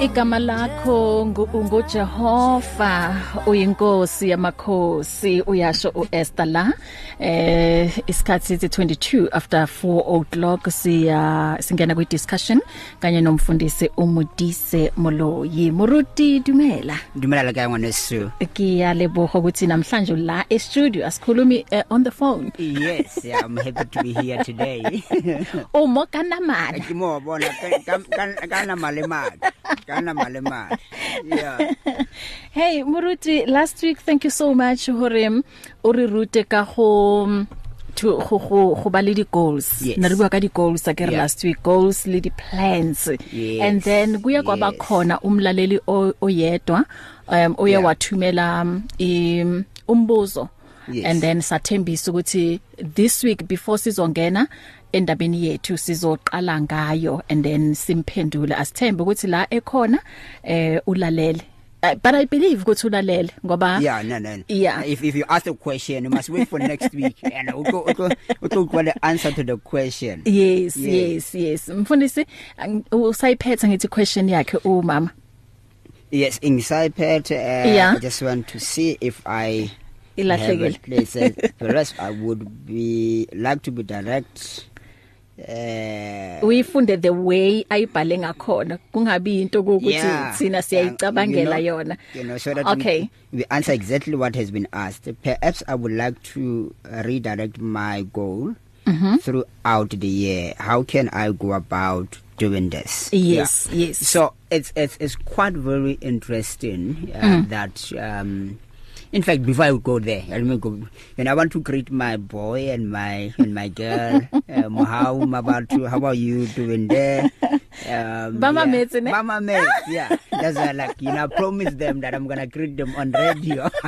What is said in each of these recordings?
igama lakho nguJehova uyinkosi yamakhosi. Uyasho uEsther la. Eh isikhathi sithi 22 after 4 o'clock siya singena kwi discussion kanye nomfundisi umudise Moloyi. Muruti Dumela. Dumela ka ngwanesu Kiya leboga ukuthi namhlanje la e studio asikhulumi uh, on the phone. Yes yeah, I'm happy to be here today. Umo kana mali Ke mo bona kana mali mali kana mali mali Yeah Hey Muruti last week thank you so much hore o re rute ka go to go go go ba le di goals Yes. na re bua ka di goals a ke re Yeah. last week goals le di plans Yes. and then kuya kwaba Yes. khona umlaleli o- oyedwa um uye Yeah. wathumela um, i- umbuzo Yes. and then sathembisa ukuthi this week before sizongena endabeni yethu sizoqala ngayo and then simphendule asithembe ukuthi la ekhona eh ulalele Uh, but i believe ukuthi ulalele ngoba Yeah no no no. Yeah. If if you ask a question you must wait for next week and uto uto kwa the answer to the question yes yes Yes. yes mfundisi usayiphetha ngithi question yakhe umama Yes ingisayiphethe uh, Yeah. I just want to see if I Ilahlekile. places the rest I would be like to be direct uh uyifunde the way ayibhale ngakhona kungabi into ukuthi Yeah. thina siyayicabangela yona You know, so that Okay. we, we answer exactly what has been asked. Perhaps I would like to uh, redirect my goal Mm-hmm. throughout the year. How can I go about doing this? yes yes So it's it's it's quite very interesting uh, Mm. that. Um, in fact, before I go there, let me go. And I want to greet my boy and my and my girl. um, how about you? How are you doing there? Um, Mama yeah. mates, ne? Mama mates, yeah. That's why, like you know, I promise them that I'm gonna greet them on radio.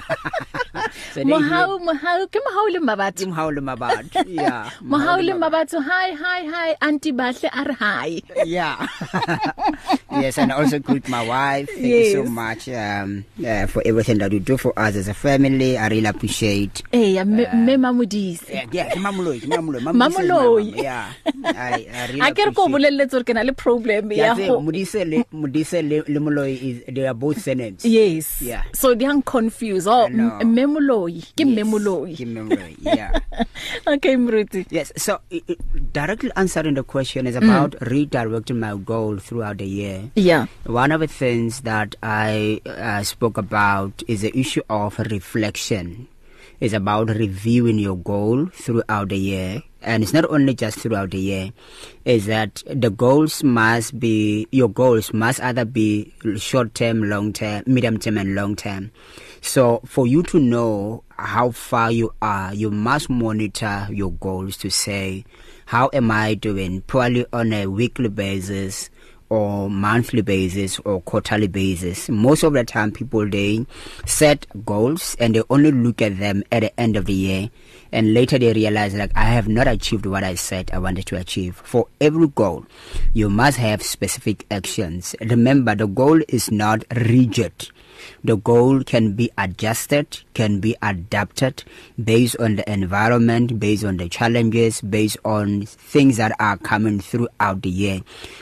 so mohau mohau ke mohau le mabatho how them about. Yeah. mohau le mabatho hi hi hi auntie bahle are hi Yeah. yes, and I also greet my wife. Thank you so Yes. much um, uh, for everything that you do for us as a family. I really appreciate. eh ya me mamudisi Yeah, yeah, is my mama. Yeah. I, I really re ko appreciate- bolelletse gore ke na le problem ya Yeah, go Mudise le Mudise le, le Moloi is they are both surnames. yes Yeah. so they are confused oh I know. memoloi ke Yes, memoloi ke Memoloi. Yeah. okay mruti Yes, so i i directly answering the question is about mm. redirecting my goal throughout the year. Yeah One of the things that I uh, spoke about is the issue of reflection. It's about reviewing your goal throughout the year. And it's not only just throughout the year, is that the goals must be, your goals must either be short term, long term, medium term, and long term. So for you to know how far you are, you must monitor your goals to say, how am I doing? Probably on a weekly basis, or monthly basis or quarterly basis. Most of the time people they set goals and they only look at them at the end of the year and later they realize like I have not achieved what I said I wanted to achieve. For every goal, you must have specific actions. Remember the goal is not rigid. The goal can be adjusted, can be adapted based on the environment, based on the challenges, based on things that are coming throughout the year.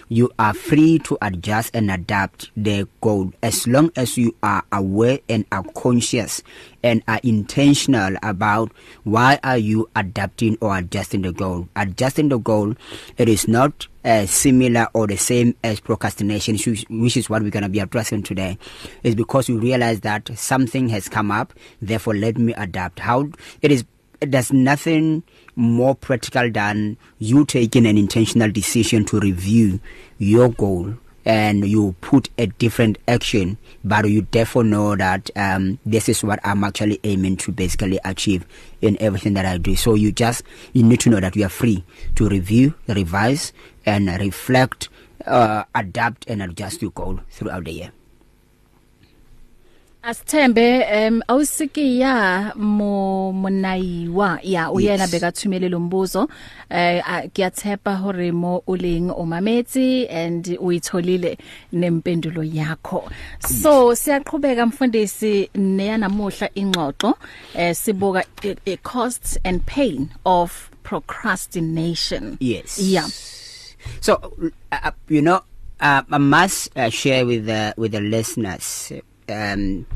You are free to adjust and adapt the goal as long as you are aware and are conscious and are intentional about why are you adapting or adjusting the goal. Adjusting the goal, it is not uh, similar or the same as procrastination, which which is what we're going to be addressing today, is because you realize that something has come up, therefore let me adapt. How it is, there's nothing more practical than you taking an intentional decision to review your goal and you put a different action but you therefore know that um this is what I'm actually aiming to basically achieve in everything that I do. So you just you need to know that you are free to review revise and reflect uh adapt and adjust your goal throughout the year. Asithembe em awusikiya mo monaiwa ya uyena Yes. bekathumele lo mbuzo. Eh a- kiyathepa hore mo uleng umametsi and uyitholile nempendulo yakho. So siyaqhubeka mfundisi neyanamuhla ingxoxo eh sibuka i- i- costs and pain of procrastination. Yes. Yeah so uh, you know uh, I must uh, share with the with the listeners. Um,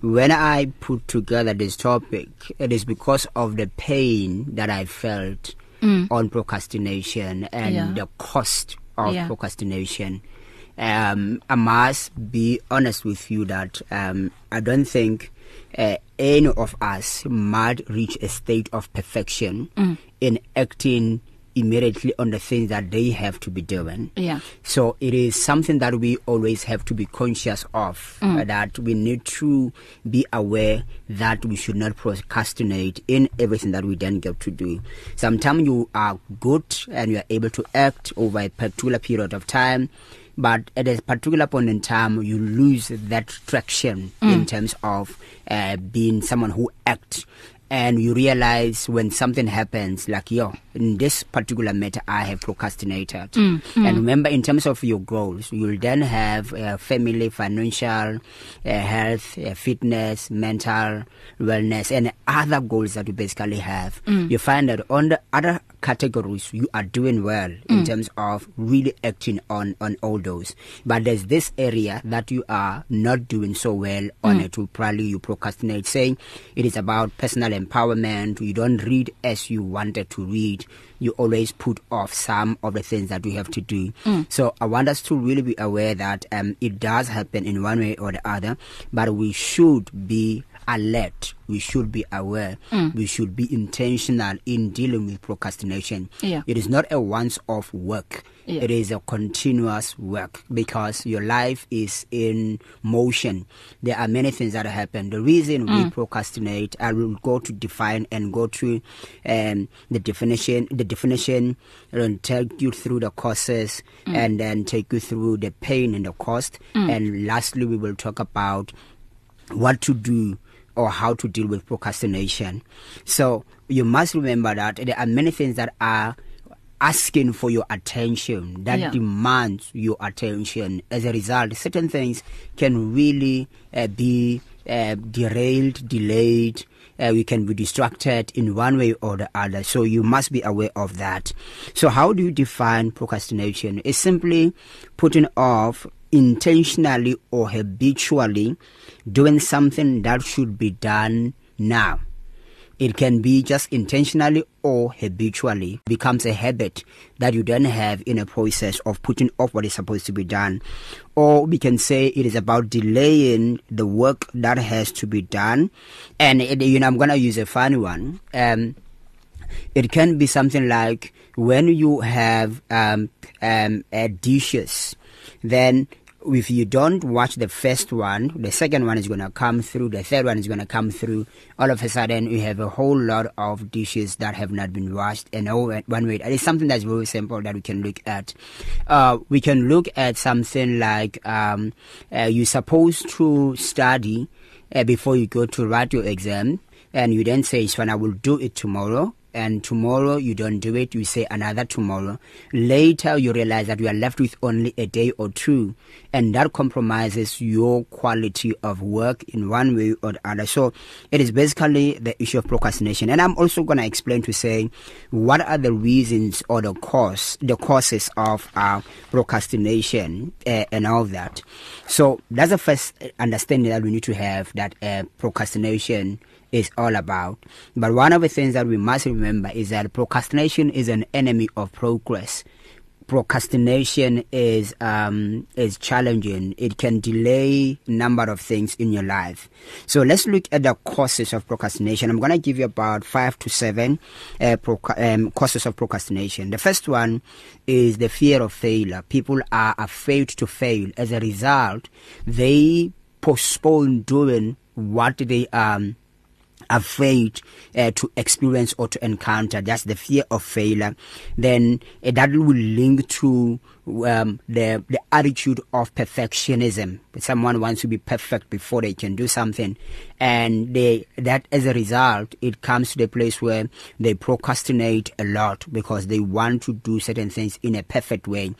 when I put together this topic, it is because of the pain that I felt mm. on procrastination and yeah. the cost of yeah. procrastination. Um, I must be honest with you that um, I don't think uh, any of us might reach a state of perfection mm. in acting immediately on the things that they have to be doing. Yeah. So it is something that we always have to be conscious of mm. uh, that we need to be aware that we should not procrastinate in everything that we then get to do. Sometimes you are good and you are able to act over a particular period of time but at a particular point in time you lose that traction mm. in terms of uh, being someone who acts and you realize when something happens like yo in this particular matter i have procrastinated mm, mm. and remember in terms of your goals you'll then have uh, family financial uh, health uh, fitness mental wellness and other goals that you basically have mm. you find that on the other categories you are doing well in mm. terms of really acting on on all those but there's this area that you are not doing so well on mm. it to probably you procrastinate saying it is about personal empowerment you don't read as you wanted to read you always put off some of the things that you have to do mm. so i want us to really be aware that um it does happen in one way or the other but we should be alert we should be aware mm. we should be intentional in dealing with procrastination yeah. it is not a once off work yeah. it is a continuous work because your life is in motion there are many things that happen the reason mm. we procrastinate i will go to define and go through um the definition the definition and take you through the causes mm. and then take you through the pain and the cost mm. and lastly we will talk about what to do or how to deal with procrastination. So you must remember that there are many things that are asking for your attention that yeah. demands your attention as a result certain things can really uh, be uh, derailed delayed uh, we can be distracted in one way or the other so you must be aware of that so how do you define procrastination it's simply putting off intentionally or habitually doing something that should be done now. It can be just intentionally or habitually becomes a habit that you then have in a process of putting off what is supposed to be done. Or we can say it is about delaying the work that has to be done. And it, you know, I'm going to use a funny one. Um, it can be something like when you have um, um, uh, dishes, then if you don't watch the first one, the second one is going to come through, the third one is going to come through. All of a sudden, you have a whole lot of dishes that have not been washed and all one way. It's something that's very simple that we can look at. Uh, we can look at something like um, uh, you're supposed to study uh, before you go to write your exam, and you then say, "Swan, I will do it tomorrow." And tomorrow you don't do it you say another tomorrow. Later you realize that you are left with only a day or two and that compromises your quality of work in one way or the other. So it is basically the issue of procrastination. And I'm also going to explain to say what are the reasons or the cause the causes of uh, procrastination uh, and all that. So that's the first understanding that we need to have that uh, procrastination is all about. But one of the things that we must remember is that procrastination is an enemy of progress. Procrastination is um, is challenging. It can delay number of things in your life. So let's look at the causes of procrastination. I'm going to give you about five to seven uh, proc- um, causes of procrastination. The first one is the fear of failure. People are afraid to fail. As a result, they postpone doing what they um afraid uh, to experience or to encounter. That's the fear of failure. Then uh, that will link to um, the the attitude of perfectionism. Someone wants to be perfect before they can do something. And they that as a result it comes to the place where they procrastinate a lot because they want to do certain things in a perfect way.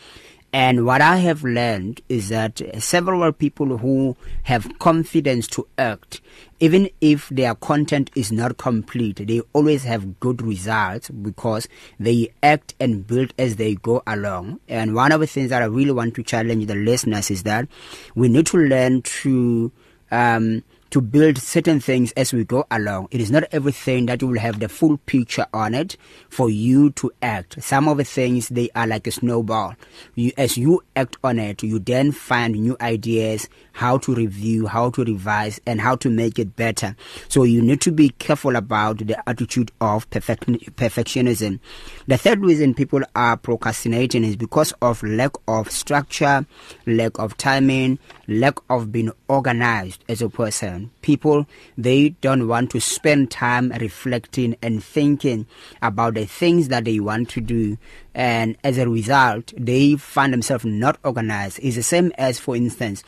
And what I have learned is that several people who have confidence to act, even if their content is not complete, they always have good results because they act and build as they go along. And one of the things that I really want to challenge the listeners is that we need to learn to um, to build certain things as we go along. It is not everything that you will have the full picture on it for you to act. Some of the things they are like a snowball. You, as you act on it, you then find new ideas, how to review, how to revise, and how to make it better. So you need to be careful about the attitude of perfect, perfectionism. The third reason people are procrastinating is because of lack of structure, lack of timing, lack of being organized as a person. People, they don't want to spend time reflecting and thinking about the things that they want to do. And as a result, they find themselves not organized. It's the same as, for instance,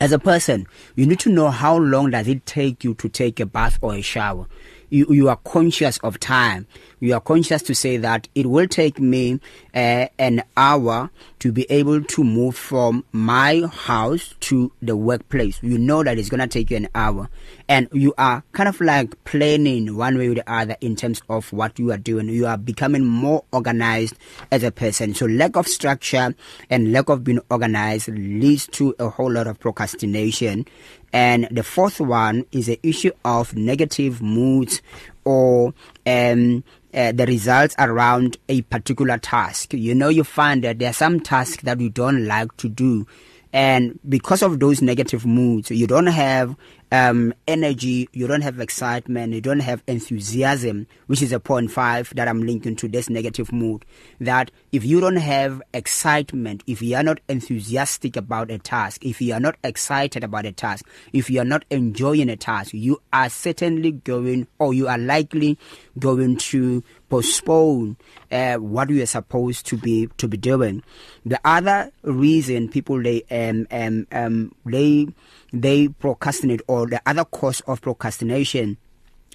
as a person, you need to know how long does it take you to take a bath or a shower. You, you are conscious of time. You are conscious to say that it will take me uh, an hour to be able to move from my house to the workplace. You know that it's going to take you an hour. And you are kind of like planning one way or the other in terms of what you are doing. You are becoming more organized as a person. So lack of structure and lack of being organized leads to a whole lot of procrastination. And the fourth one is the issue of negative moods or um, uh, the results around a particular task. You know, you find that there are some tasks that you don't like to do. And because of those negative moods, you don't have um, energy, you don't have excitement, you don't have enthusiasm, which is a point five that I'm linking to this negative mood. That if you don't have excitement, if you are not enthusiastic about a task, if you are not excited about a task, if you are not enjoying a task, you are certainly going or you are likely going to postpone uh, what you are supposed to be to be doing. The other reason people they um um um they they procrastinate or the other cause of procrastination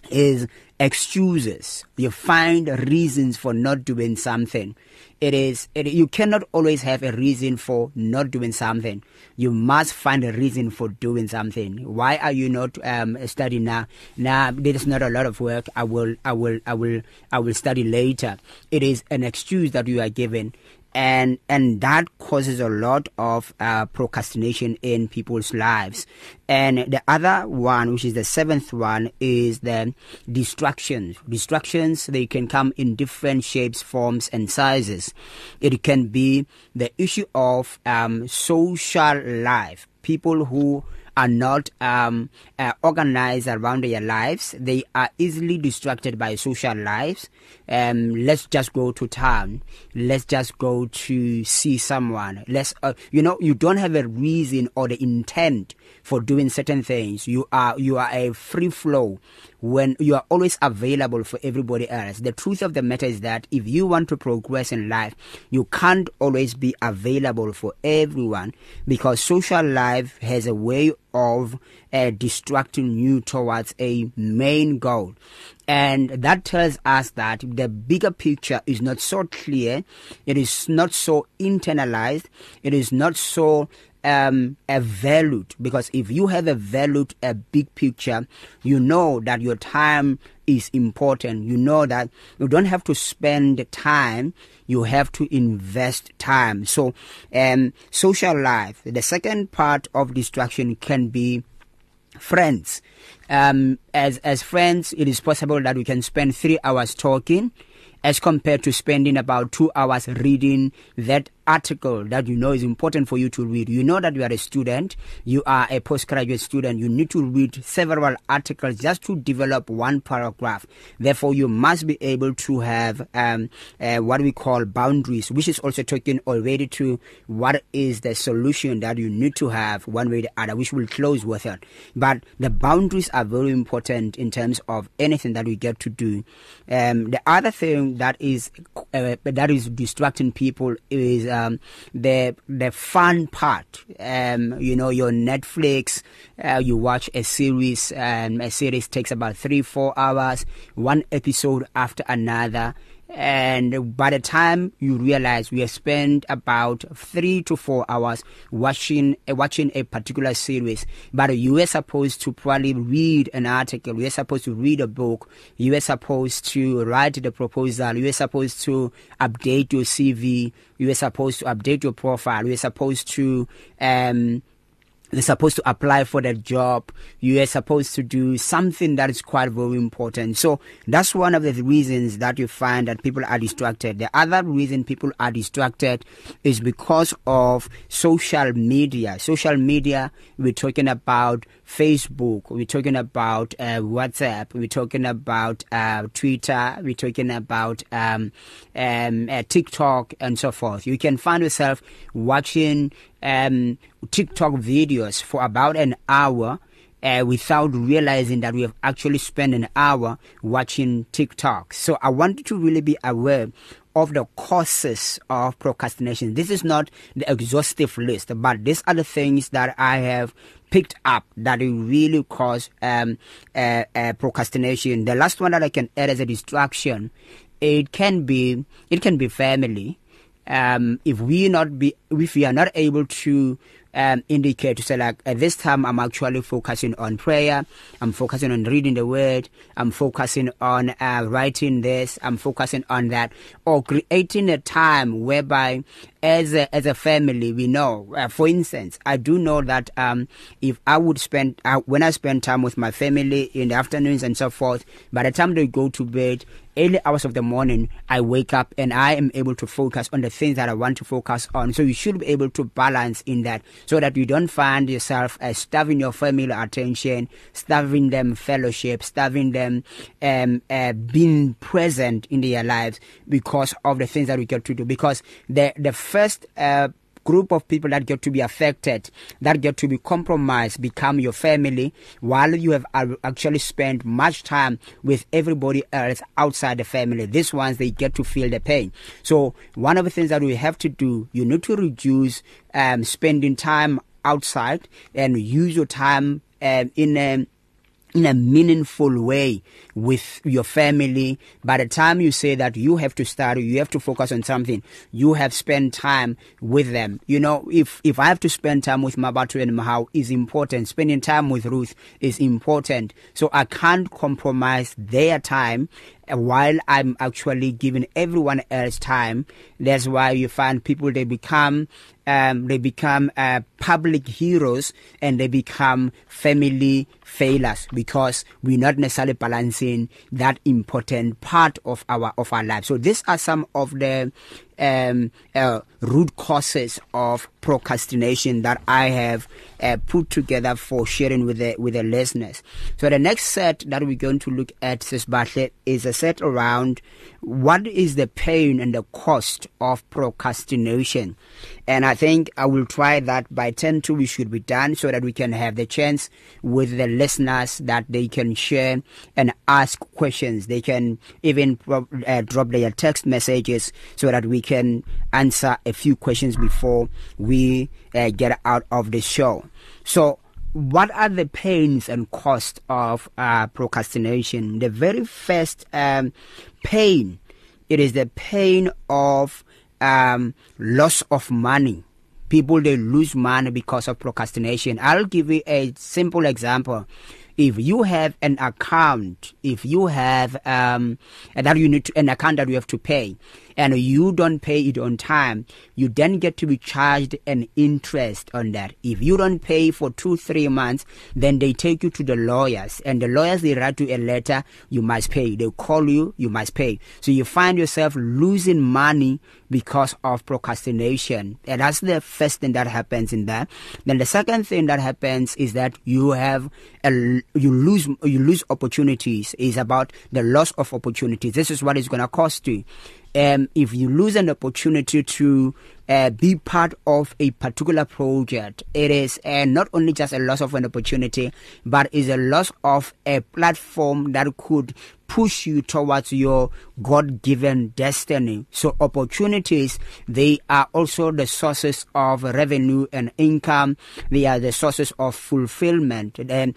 is excuses you find reasons for not doing something it is it, you cannot always have a reason for not doing something. You must find a reason for doing something. Why are you not um studying now? Now there is not a lot of work. I will i will i will i will study later. It is an excuse that you are given and and that causes a lot of uh, procrastination in people's lives. And the other one which is the seventh one is the distractions. Distractions they can come in different shapes forms and sizes. It can be the issue of um, social life. People who are not um, uh, organized around their lives. They are easily distracted by social lives. Um, let's just go to town. Let's just go to see someone. Let's, uh, you know, you don't have a reason or the intent for doing certain things. You are you are a free flow when you are always available for everybody else. The truth of the matter is that if you want to progress in life, you can't always be available for everyone because social life has a way of uh, distracting you towards a main goal. And that tells us that the bigger picture is not so clear. It is not so internalized. It is not so um a valued because if you have a valued a big picture you know that your time is important. You know that you don't have to spend time you have to invest time. So um social life the second part of distraction can be friends. Um as as friends it is possible that we can spend 3 hours talking as compared to spending about 2 hours reading that article that you know is important for you to read. You know that you are a student, you are a postgraduate student, you need to read several articles just to develop one paragraph. Therefore, you must be able to have um, uh, what we call boundaries, which is also talking already to what is the solution that you need to have one way or the other, which will close with it. But the boundaries are very important in terms of anything that we get to do. Um, the other thing that is uh, that is distracting people is uh, um, the the fun part. Um, you know, your Netflix, uh, you watch a series, and a series takes about three four hours, one episode after another and by the time you realize we have spent about 3 to 4 hours watching uh, watching a particular series but you were supposed to probably read an article you were supposed to read a book you were supposed to write the proposal you were supposed to update your CV you were supposed to update your profile you were supposed to um they're supposed to apply for that job. You are supposed to do something that is quite very important. So that's one of the reasons that you find that people are distracted. The other reason people are distracted is because of social media. Social media we're talking about Facebook we're talking about uh, WhatsApp we're talking about uh, Twitter we're talking about um um uh, TikTok and so forth. You can find yourself watching um TikTok videos for about an hour uh, without realizing that we have actually spent an hour watching TikTok. So I want you to really be aware of the causes of procrastination. This is not the exhaustive list, but these are the things that I have picked up that really cause um, uh, uh, procrastination. The last one that I can add as a distraction, it can be it can be family. Um, if we not be if we are not able to um indicate to say like at this time I'm actually focusing on prayer I'm focusing on reading the word I'm focusing on uh, writing this I'm focusing on that or creating a time whereby as a, as a family we know. Uh, for instance I do know that um if I would spend uh, when I spend time with my family in the afternoons and so forth by the time they go to bed early hours of the morning I wake up and I am able to focus on the things that I want to focus on. So you should be able to balance in that so that you don't find yourself uh, starving your family attention starving them fellowship starving them um uh, being present in their lives because of the things that we get to do. Because the the first uh group of people that get to be affected that get to be compromised become your family while you have actually spent much time with everybody else outside the family. These ones they get to feel the pain. So one of the things that we have to do you need to reduce um spending time outside and use your time um, in a in a meaningful way with your family. By the time you say that you have to start you have to focus on something you have spent time with them. You know if if i have to spend time with Mabatu and Mahau is important. Spending time with Ruth is important. So i can't compromise their time while I'm actually giving everyone else time that's why you find people they become um they become uh, public heroes and they become family failures because we're not necessarily balancing that important part of our of our life so these are some of the um uh, root causes of procrastination that I have uh, put together for sharing with the with the listeners. So the next set that we're going to look at Sis Bahle is a set around what is the pain and the cost of procrastination. And I think I will try that by 10 to we should be done so that we can have the chance with the listeners that they can share and ask questions. They can even uh, drop their text messages so that we can answer a few questions before we uh, get out of the show. So what are the pains and costs of uh, procrastination? The very first um, pain, it is the pain of um, loss of money. People they lose money because of procrastination. I'll give you a simple example. If you have an account, if you have um that you need to, an account that you have to pay and you don't pay it on time, you then get to be charged an interest on that. If you don't pay for 2-3 months, then they take you to the lawyers and the lawyers they write you a letter, you must pay. They call you, you must pay. So you find yourself losing money because of procrastination. And that's the first thing that happens in that. Then the second thing that happens is that you have a you lose you lose opportunities is about the loss of opportunities. This is what it's going to cost you. Um if you lose an opportunity to uh, be part of a particular project it is uh, not only just a loss of an opportunity but is a loss of a platform that could push you towards your god-given destiny. So opportunities they are also the sources of revenue and income. They are the sources of fulfillment. And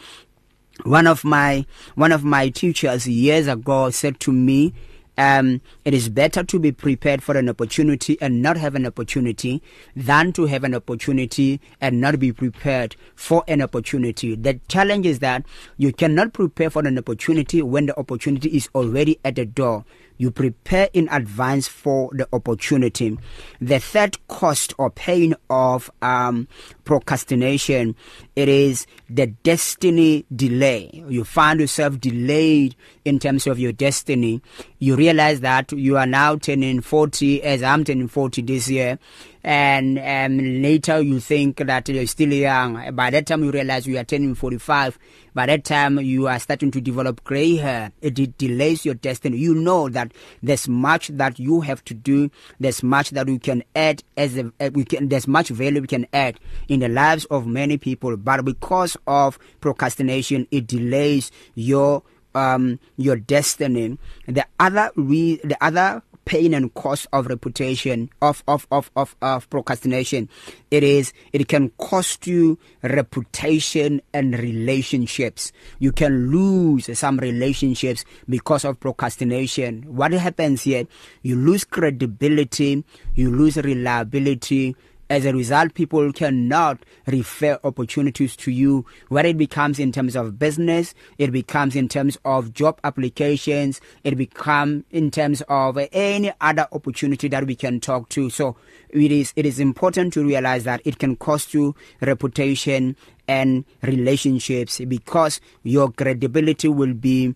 one of my one of my teachers years ago said to me um it is better to be prepared for an opportunity and not have an opportunity than to have an opportunity and not be prepared for an opportunity. The challenge is that you cannot prepare for an opportunity when the opportunity is already at the door. You prepare in advance for the opportunity. The third cost or pain of um procrastination it is the destiny delay. You find yourself delayed in terms of your destiny. You realize that you are now turning 40 as I'm turning 40 this year and um, later you think that you're still young. By that time you realize you are turning 45 by that time you are starting to develop gray hair. It, delays your destiny. You know that there's much that you have to do. There's much that you can add as a, uh, we can there's much value we can add in the lives of many people. But because of procrastination it delays your um your destiny. The other re, the other pain and cost of reputation of of of of of procrastination. It is it can cost you reputation and relationships. You can lose some relationships because of procrastination. What happens here? You lose credibility you lose reliability As a result, people cannot refer opportunities to you, whether it becomes in terms of business, it becomes in terms of job applications, it becomes in terms of any other opportunity that we can talk to. So it is it is important to realize that it can cost you reputation and relationships because your credibility will be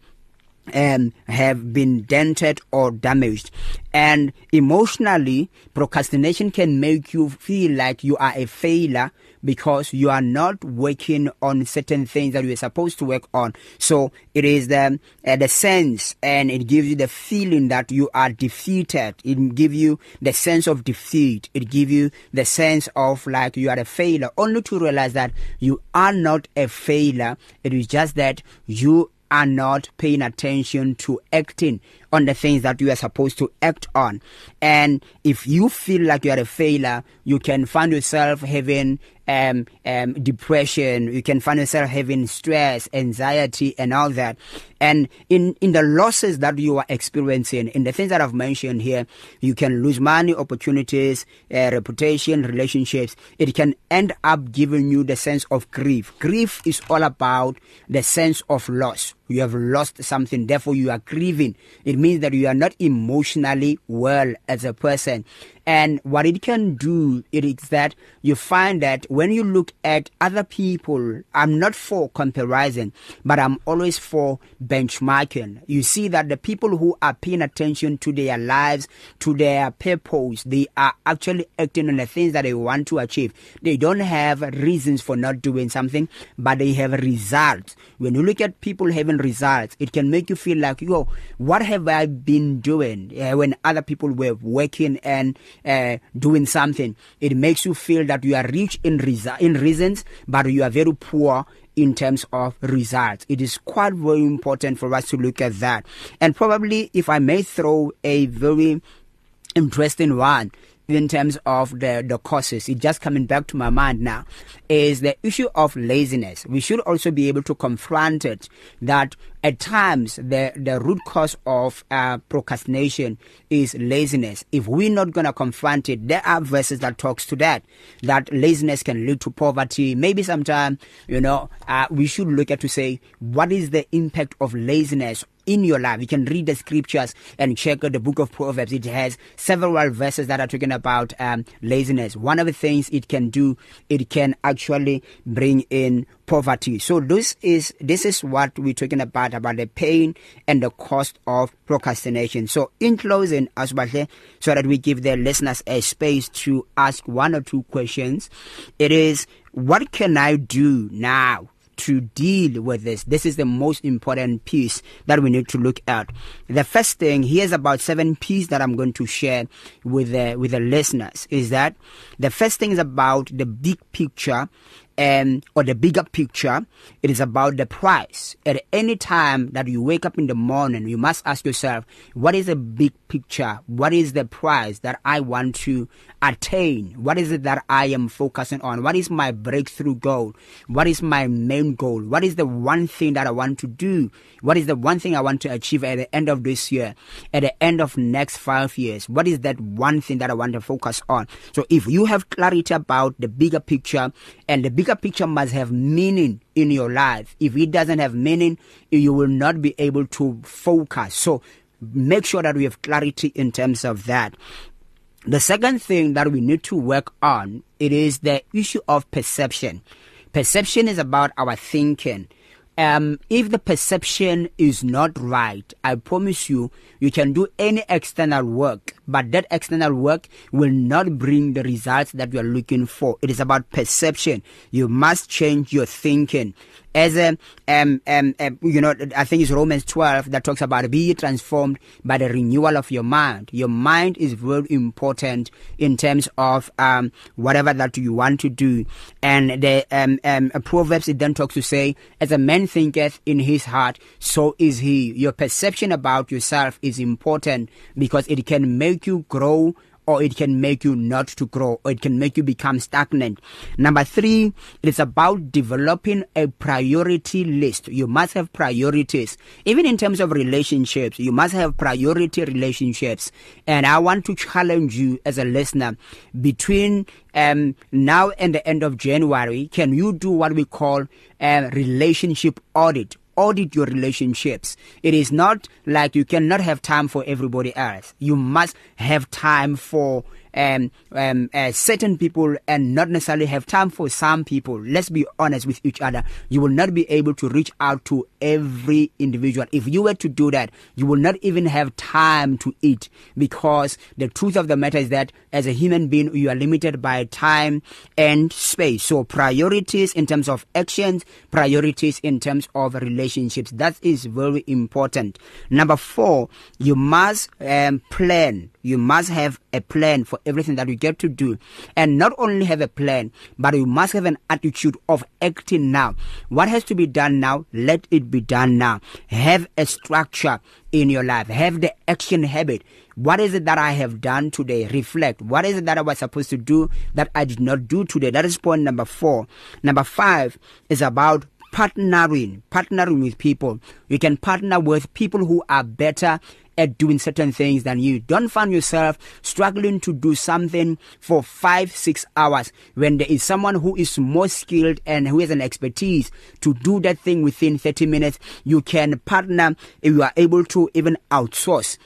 um have been dented or damaged. And emotionally procrastination can make you feel like you are a failure because you are not working on certain things that you are supposed to work on. So it is the uh, the sense and it gives you the feeling that you are defeated. It give you the sense of defeat. It give you the sense of like you are a failure only to realize that you are not a failure. It is just that you are not paying attention to acting on the things that you are supposed to act on. And if you feel like you are a failure you can find yourself having um um depression. You can find yourself having stress anxiety and all that. And in in the losses that you are experiencing in the things that I've mentioned here you can lose money opportunities uh, reputation relationships. It can end up giving you the sense of grief. Grief is all about the sense of loss. You have lost something therefore you are grieving. It means that you are not emotionally well as a person. And what it can do it is that you find that when you look at other people I'm not for comparison but I'm always for benchmarking. You see that the people who are paying attention to their lives to their purpose they are actually acting on the things that they want to achieve. They don't have reasons for not doing something but they have results. When you look at people having results. It can make you feel like yo what have I been doing uh, when other people were working and uh, doing something? It makes you feel that you are rich in resa in reasons but you are very poor in terms of results. It is quite very important for us to look at that. And probably if i may throw a very interesting one in terms of the the causes. It just coming back to my mind now is the issue of laziness. We should also be able to confront it that at times the the root cause of uh, procrastination is laziness. If we're not going to confront it there are verses that talks to that that laziness can lead to poverty. Maybe sometime you know uh, we should look at to say what is the impact of laziness in your life. You can read the scriptures and check the book of proverbs. It has several verses that are talking about um laziness. One of the things it can do it can actually bring in poverty. So this is this is what we're talking about about the pain and the cost of procrastination. So in closing asbahle so that we give the listeners a space to ask one or two questions. It is what can i do now to deal with this. This is the most important piece that we need to look at. The first thing, here's about seven pieces that I'm going to share with the with the listeners is that the first thing is about the big picture um, or the bigger picture, it is about the price. At any time that you wake up in the morning, you must ask yourself, what is the big picture? What is the price that I want to attain? What is it that I am focusing on? What is my breakthrough goal? What is my main goal? What is the one thing that I want to do? What is the one thing I want to achieve at the end of this year? At the end of next 5 years? What is that one thing that I want to focus on? So if you have clarity about the bigger picture and the bigger picture must have meaning in your life. If it doesn't have meaning, you will not be able to focus. So make sure that we have clarity in terms of that. The second thing that we need to work on it is the issue of perception. Perception is about our thinking. Um, if the perception is not right, I promise you, you can do any external work, but that external work will not bring the results that you are looking for. It is about perception. You must change your thinking as a um, um, um you know I think it's Romans 12 that talks about be transformed by the renewal of your mind. Your mind is very important in terms of um whatever that you want to do. And the um, um proverbs it then talks to say as a man thinketh in his heart so is he. Your perception about yourself is important because it can make you grow or it can make you not to grow or it can make you become stagnant. Number 3, it's about developing a priority list. You must have priorities. Even in terms of relationships, you must have priority relationships. And I want to challenge you as a listener between um, now and the end of January, can you do what we call a relationship audit? Audit your relationships. It is not like you cannot have time for everybody else. You must have time for um, um, uh, certain people and not necessarily have time for some people. Let's be honest with each other. You will not be able to reach out to every individual. If you were to do that, you will not even have time to eat because the truth of the matter is that as a human being, you are limited by time and space. So priorities in terms of actions, priorities in terms of relationships. That is very important. Number four, you must um, plan you must have a plan for everything that you get to do. And not only have a plan but you must have an attitude of acting now. What has to be done now let it be done now. Have a structure in your life. Have the action habit. What is it that i have done today? Reflect. What is it that i was supposed to do that i did not do today? That is point number 4 number 5 is about partnering. Partnering with people. You can partner with people who are better at doing certain things than you. Don't find yourself struggling to do something for five, six hours when there is someone who is more skilled and who has an expertise to do that thing within 30 minutes. You can partner if you are able to even outsource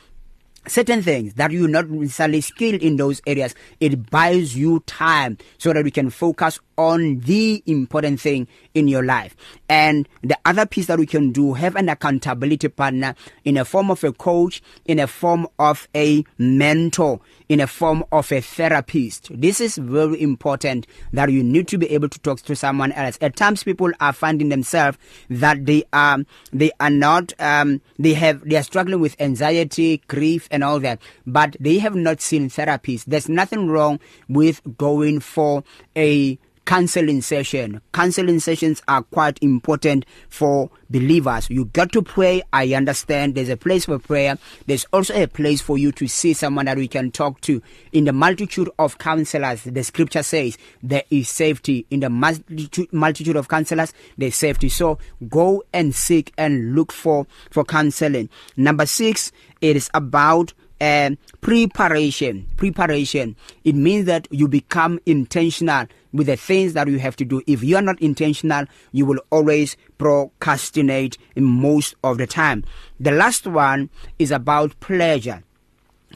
certain things that you're not necessarily skilled in those areas it buys you time so that you can focus on the important thing in your life. And the other piece that we can do have an accountability partner in a form of a coach in a form of a mentor in a form of a therapist. This is very important that you need to be able to talk to someone else. At times people are finding themselves that they are they are not um they have they are struggling with anxiety grief and all that but they have not seen therapists. There's nothing wrong with going for a counseling session. Counseling sessions are quite important for believers. You got to pray. I understand there's a place for prayer. There's also a place for you to see someone that we can talk to. In the multitude of counselors, the scripture says there is safety. In the multitude, multitude of counselors, there's safety. So go and seek and look for, for counseling. Number six, it is about uh, preparation preparation it means that you become intentional with the things that you have to do if you are not intentional you will always procrastinate most of the time the last one is about pleasure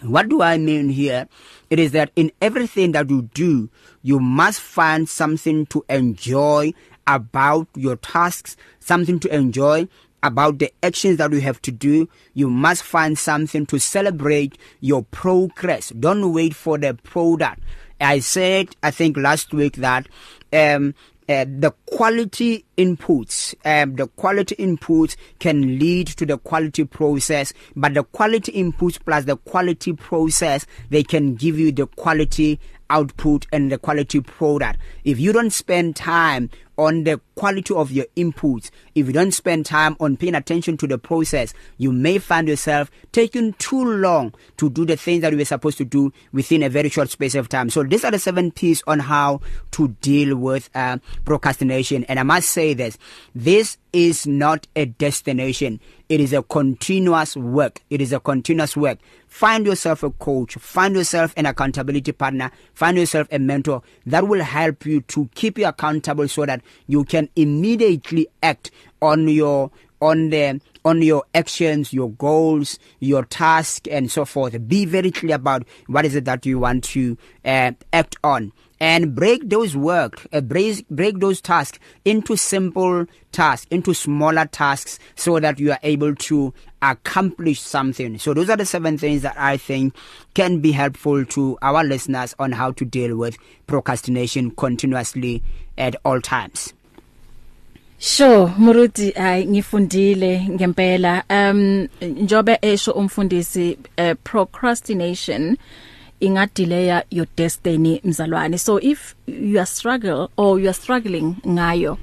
what do i mean here it is that in everything that you do you must find something to enjoy about your tasks something to enjoy about the actions that you have to do. You must find something to celebrate your progress. Don't wait for the product. I said, I think last week that um, uh, the quality inputs um, the quality inputs can lead to the quality process but the quality inputs plus the quality process they can give you the quality output and the quality product. If you don't spend time on the quality of your inputs. If you don't spend time on paying attention to the process you may find yourself taking too long to do the things that you were supposed to do within a very short space of time. So these are the seven P's on how to deal with uh, procrastination. And I must say this this is not a destination. It is a continuous work. It is a continuous work. Find yourself a coach. Find yourself an accountability partner. Find yourself a mentor that will help you to keep you accountable so that you can immediately act on your on the on your actions your goals your task and so forth. Be very clear about what is it that you want to uh, act on. And break those work uh, break break those tasks into simple tasks into smaller tasks so that you are able to accomplish something. So those are the seven things that i think can be helpful to our listeners on how to deal with procrastination continuously at all times. Sure Muruti ay ngifundile ngempela. Um njobe esho umfundisi uh, procrastination ingadelaya your destiny mzalwane. So if you are struggle or you are struggling ngayo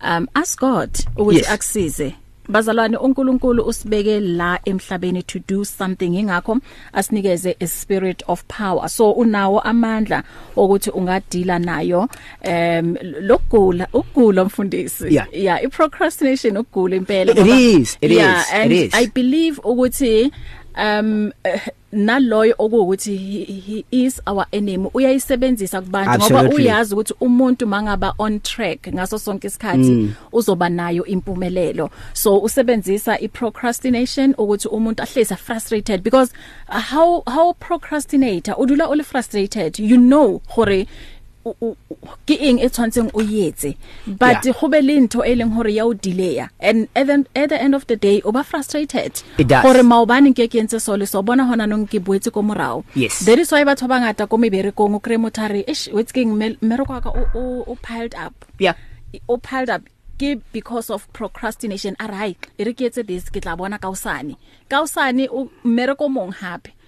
um ask God ukuthi Yes. akusize. Bazalwane uNkulunkulu usibeke la emhlabeni to do something ingakho asinikeze a spirit of power so unawo amandla ukuthi ungadila nayo um lokugula ukugula mfundisi Yeah. yeah i procrastination ukugula impela It ngoba- is, it yeah, is, and it is. I believe ukuthi um eh, naloyo okuthi he, he is our enemy uyayisebenzisa kubantu ngoba Absolutely. uyazi ukuthi umuntu mangaba on track ngaso sonke isikhathi mm. uzoba nayo impumelelo so usebenzisa iprocrastination ukuthi umuntu ahlezi frustrated because uh, how how procrastinator udula uli frustrated you know gore o- o- o- ke eng e tshwantseng o yetse but Yeah. go be le ntho e leng hore ya o delaya and at the, at the end of the day o ba frustrated. It does. gore maobane ke ke ntse so le so bona hona nong ke boetse ko morao. Yes. there is why batho ba ngata ko meberekong o kre motare ish what's king mereko ka o o- o piled up. Yeah. O piled up ke because of procrastination. Arai e re ke etse this ke tla bona kausane kausane o mereko mong hape. Yeah, so,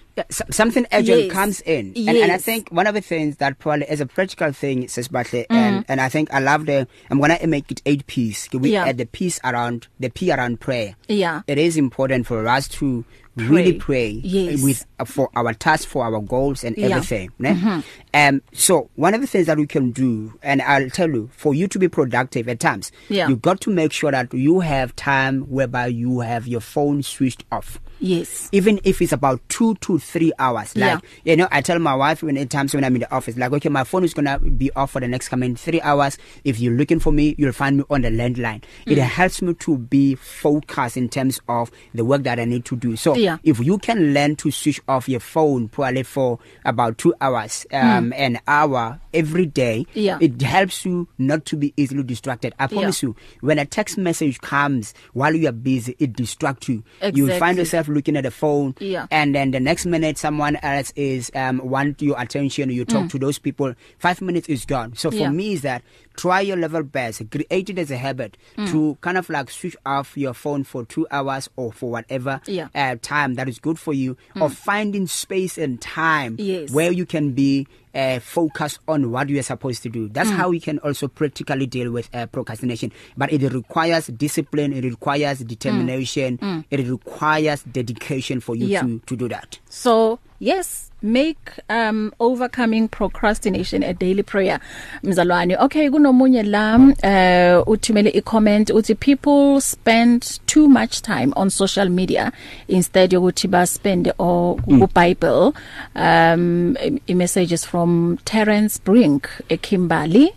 something urgent Yes. comes in and, and I Yes. think one of the things that probably is a practical thing says Batle mm. and and I think I love the I'm going to make it 8 piece we Yeah. add the piece around the P around prayer Yeah. it is important for us to really pray Yes. with uh, for our tasks for our goals and Yeah. everything né? mm-hmm. Um so one of the things that we can do and I'll tell you for you to be productive at times Yeah. you got to make sure that you have time whereby you have your phone switched off yes even if it's about 2 to 3 hours like Yeah. you know I tell my wife when at times when I'm in the office like okay my phone is going to be off for the next coming 3 hours if you're looking for me you'll find me on the landline mm. it helps me to be focused in terms of the work that I need to do so Yeah. if you can learn to switch off your phone probably for about 2 hours um mm. An hour every day Yeah. it helps you not to be easily distracted i promise Yeah. you when a text message comes while you are busy it distracts you you Exactly. find yourself looking at the phone Yeah. and then the next minute someone else is um want your attention you talk mm. to those people 5 minutes is gone so for Yeah. me is that try your level best create it as a habit mm. to kind of like switch off your phone for 2 hours or for whatever Yeah. uh, time that is good for you mm. or finding space and time Yes. where you can be uh, focus on what you are supposed to do that's mm. how we can also practically deal with uh, procrastination but it requires discipline it requires determination mm. Mm. it requires dedication for you Yeah. to to do that So, yes, make um overcoming procrastination a daily prayer. Mzalwane, okay, kunomunye la uh uthumele i-comment uthi people spend too much time on social media instead yokuthi ba spend o ku Bible. Um i- messages from Terence Brink eKimberley.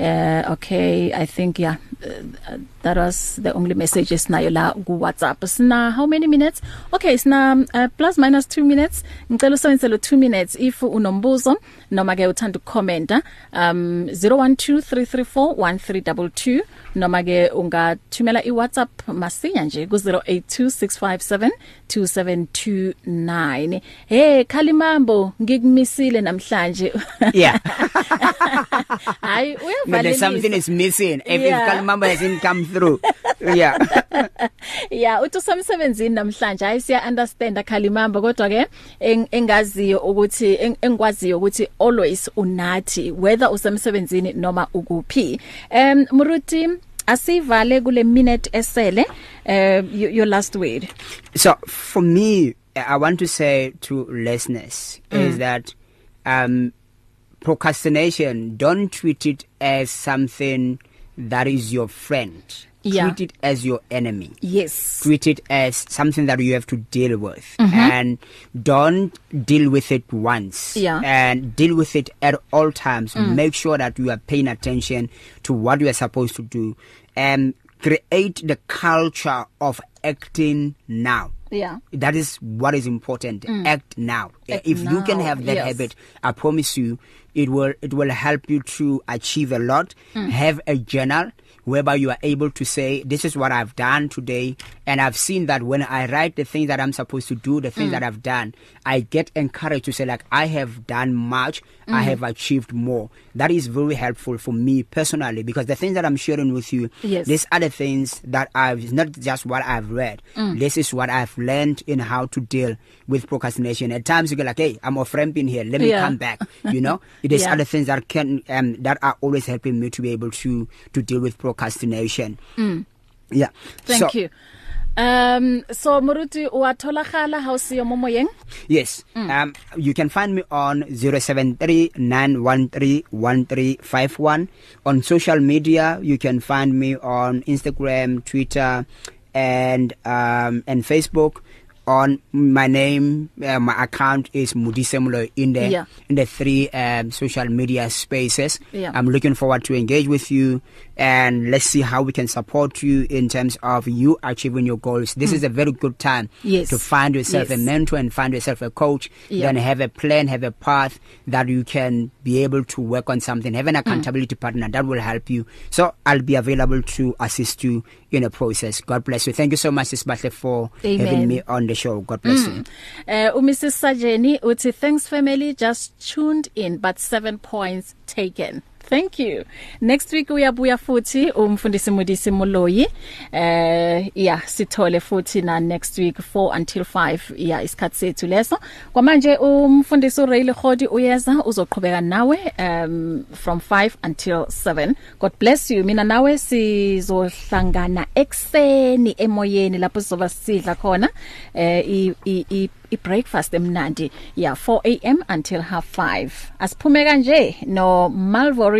Uh okay, I think yeah. Uh, that was the only messages nayo la ku WhatsApp. Sina how many minutes? Okay, sina uh, plus minus 2 minutes. Ngicela usebenzise lo 2 minutes if unombuzo noma ke uthanda ukukhomenta um 0123341322 noma ke ungathumela iWhatsApp masinya nje ku 0826572729. Hey Khalimambo, ngikumisile namhlanje. yeah Hayi No, there's something is missing. If Yeah. yeah. Kalimamba hasn't come through. yeah. yeah uthi usemsebenzini namhlanje hayi siya understand akhalimamba kodwa ke eng- engaziyo ukuthi eng- engikwaziyo ukuthi always unathi whether usemsebenzini noma ukuphi um muruti asivale kule minute esele uh, your, your last word So for me, I want to say to listeners mm. is that um, procrastination, don't treat it as something that is your friend. Yeah. Treat it as your enemy. yes treat it as something that you have to deal with mm-hmm. and don't deal with it once Yeah. and deal with it at all times mm. make sure that you are paying attention to what you are supposed to do and create the culture of acting now yeah that is what is important mm. act now Act if you can now, have that yes. habit i promise you it will it will help you to achieve a lot mm. have a journal whereby you are able to say this is what i've done today and i've seen that when i write the things that i'm supposed to do the things mm. that i've done i get encouraged to say like i have done much mm. i have achieved more that is very helpful for me personally because the things that i'm sharing with you Yes. these are the things that i've not just what i've read mm. this is what i've learned in how to deal with procrastination at times you go like hey i'm off ramping here let me Yeah. come back you know it is Yeah. other things that can um that are always helping me to be able to to deal with procrastination mm. yeah thank so, you um so muruti watholakala how siyo momoyeng Yes. Mm. Um you can find me on 0739131351 on social media you can find me on Instagram, Twitter and um and Facebook on my name uh, my account is Mudisemulo in the Yeah. in the three um social media spaces Yeah. I'm looking forward to engage with you and let's see how we can support you in terms of you achieving your goals this mm. is a very good time Yes. to find yourself Yes. a mentor and find yourself a coach Yeah. then have a plan have a path that you can be able to work on something have an accountability mm. partner that will help you so I'll be available to assist you in the process God bless you thank you so much Sisbahle for Amen. having me on the show God bless mm. you Uh uMrs Sajeni uthi thanks family just tuned in but 7 points taken. Thank you. Next week uyabuya futhi umfundisi Mudisi Muloyi. Eh yeah sithole futhi na next week 4 until 5 yeah isikhathi sethu leso. Kwamanje umfundisi uRayli Khodi uyeza uzoqhubeka nawe um from 5 until 7. God bless you. Mina nawe sizohlangana ekseni emoyeni lapho sizoba sidla khona eh i, i, i i breakfast emnandi yeah 4 am until half 5 asiphume kanje no Malvory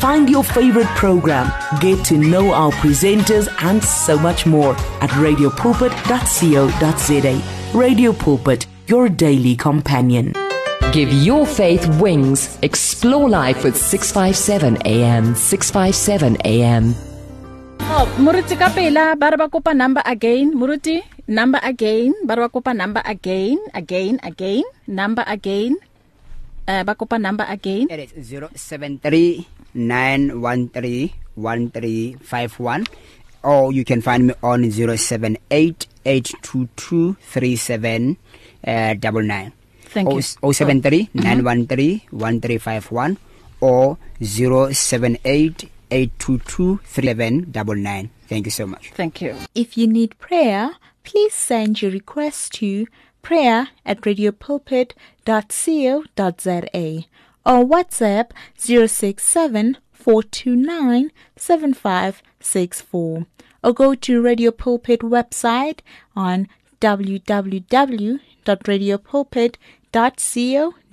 Find your favorite program, get to know our presenters, and so much more at radiopulpit.co.za. Radio Pulpit, your daily companion. Give your faith wings. Explore life with 657 AM. 657 AM. oh Muruti kapela ba re ba kopa number again Muruti number again ba re ba kopa number again again again number again uh, ba kopa number again it is 0739131351 or you can find me on 07882237 uh, double nine. Thank you. 073 913 1351 or 078 822 3799 thank you so much. Thank you. If you need prayer, please send your request to prayer at radiopulpit.co.za or WhatsApp 067 429 7564 or go to Radio Pulpit website on www.radiopulpit.co.za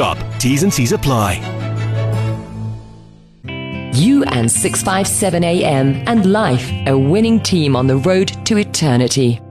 shop. T's and C's apply. You and 657 AM and life, a winning team on the road to eternity.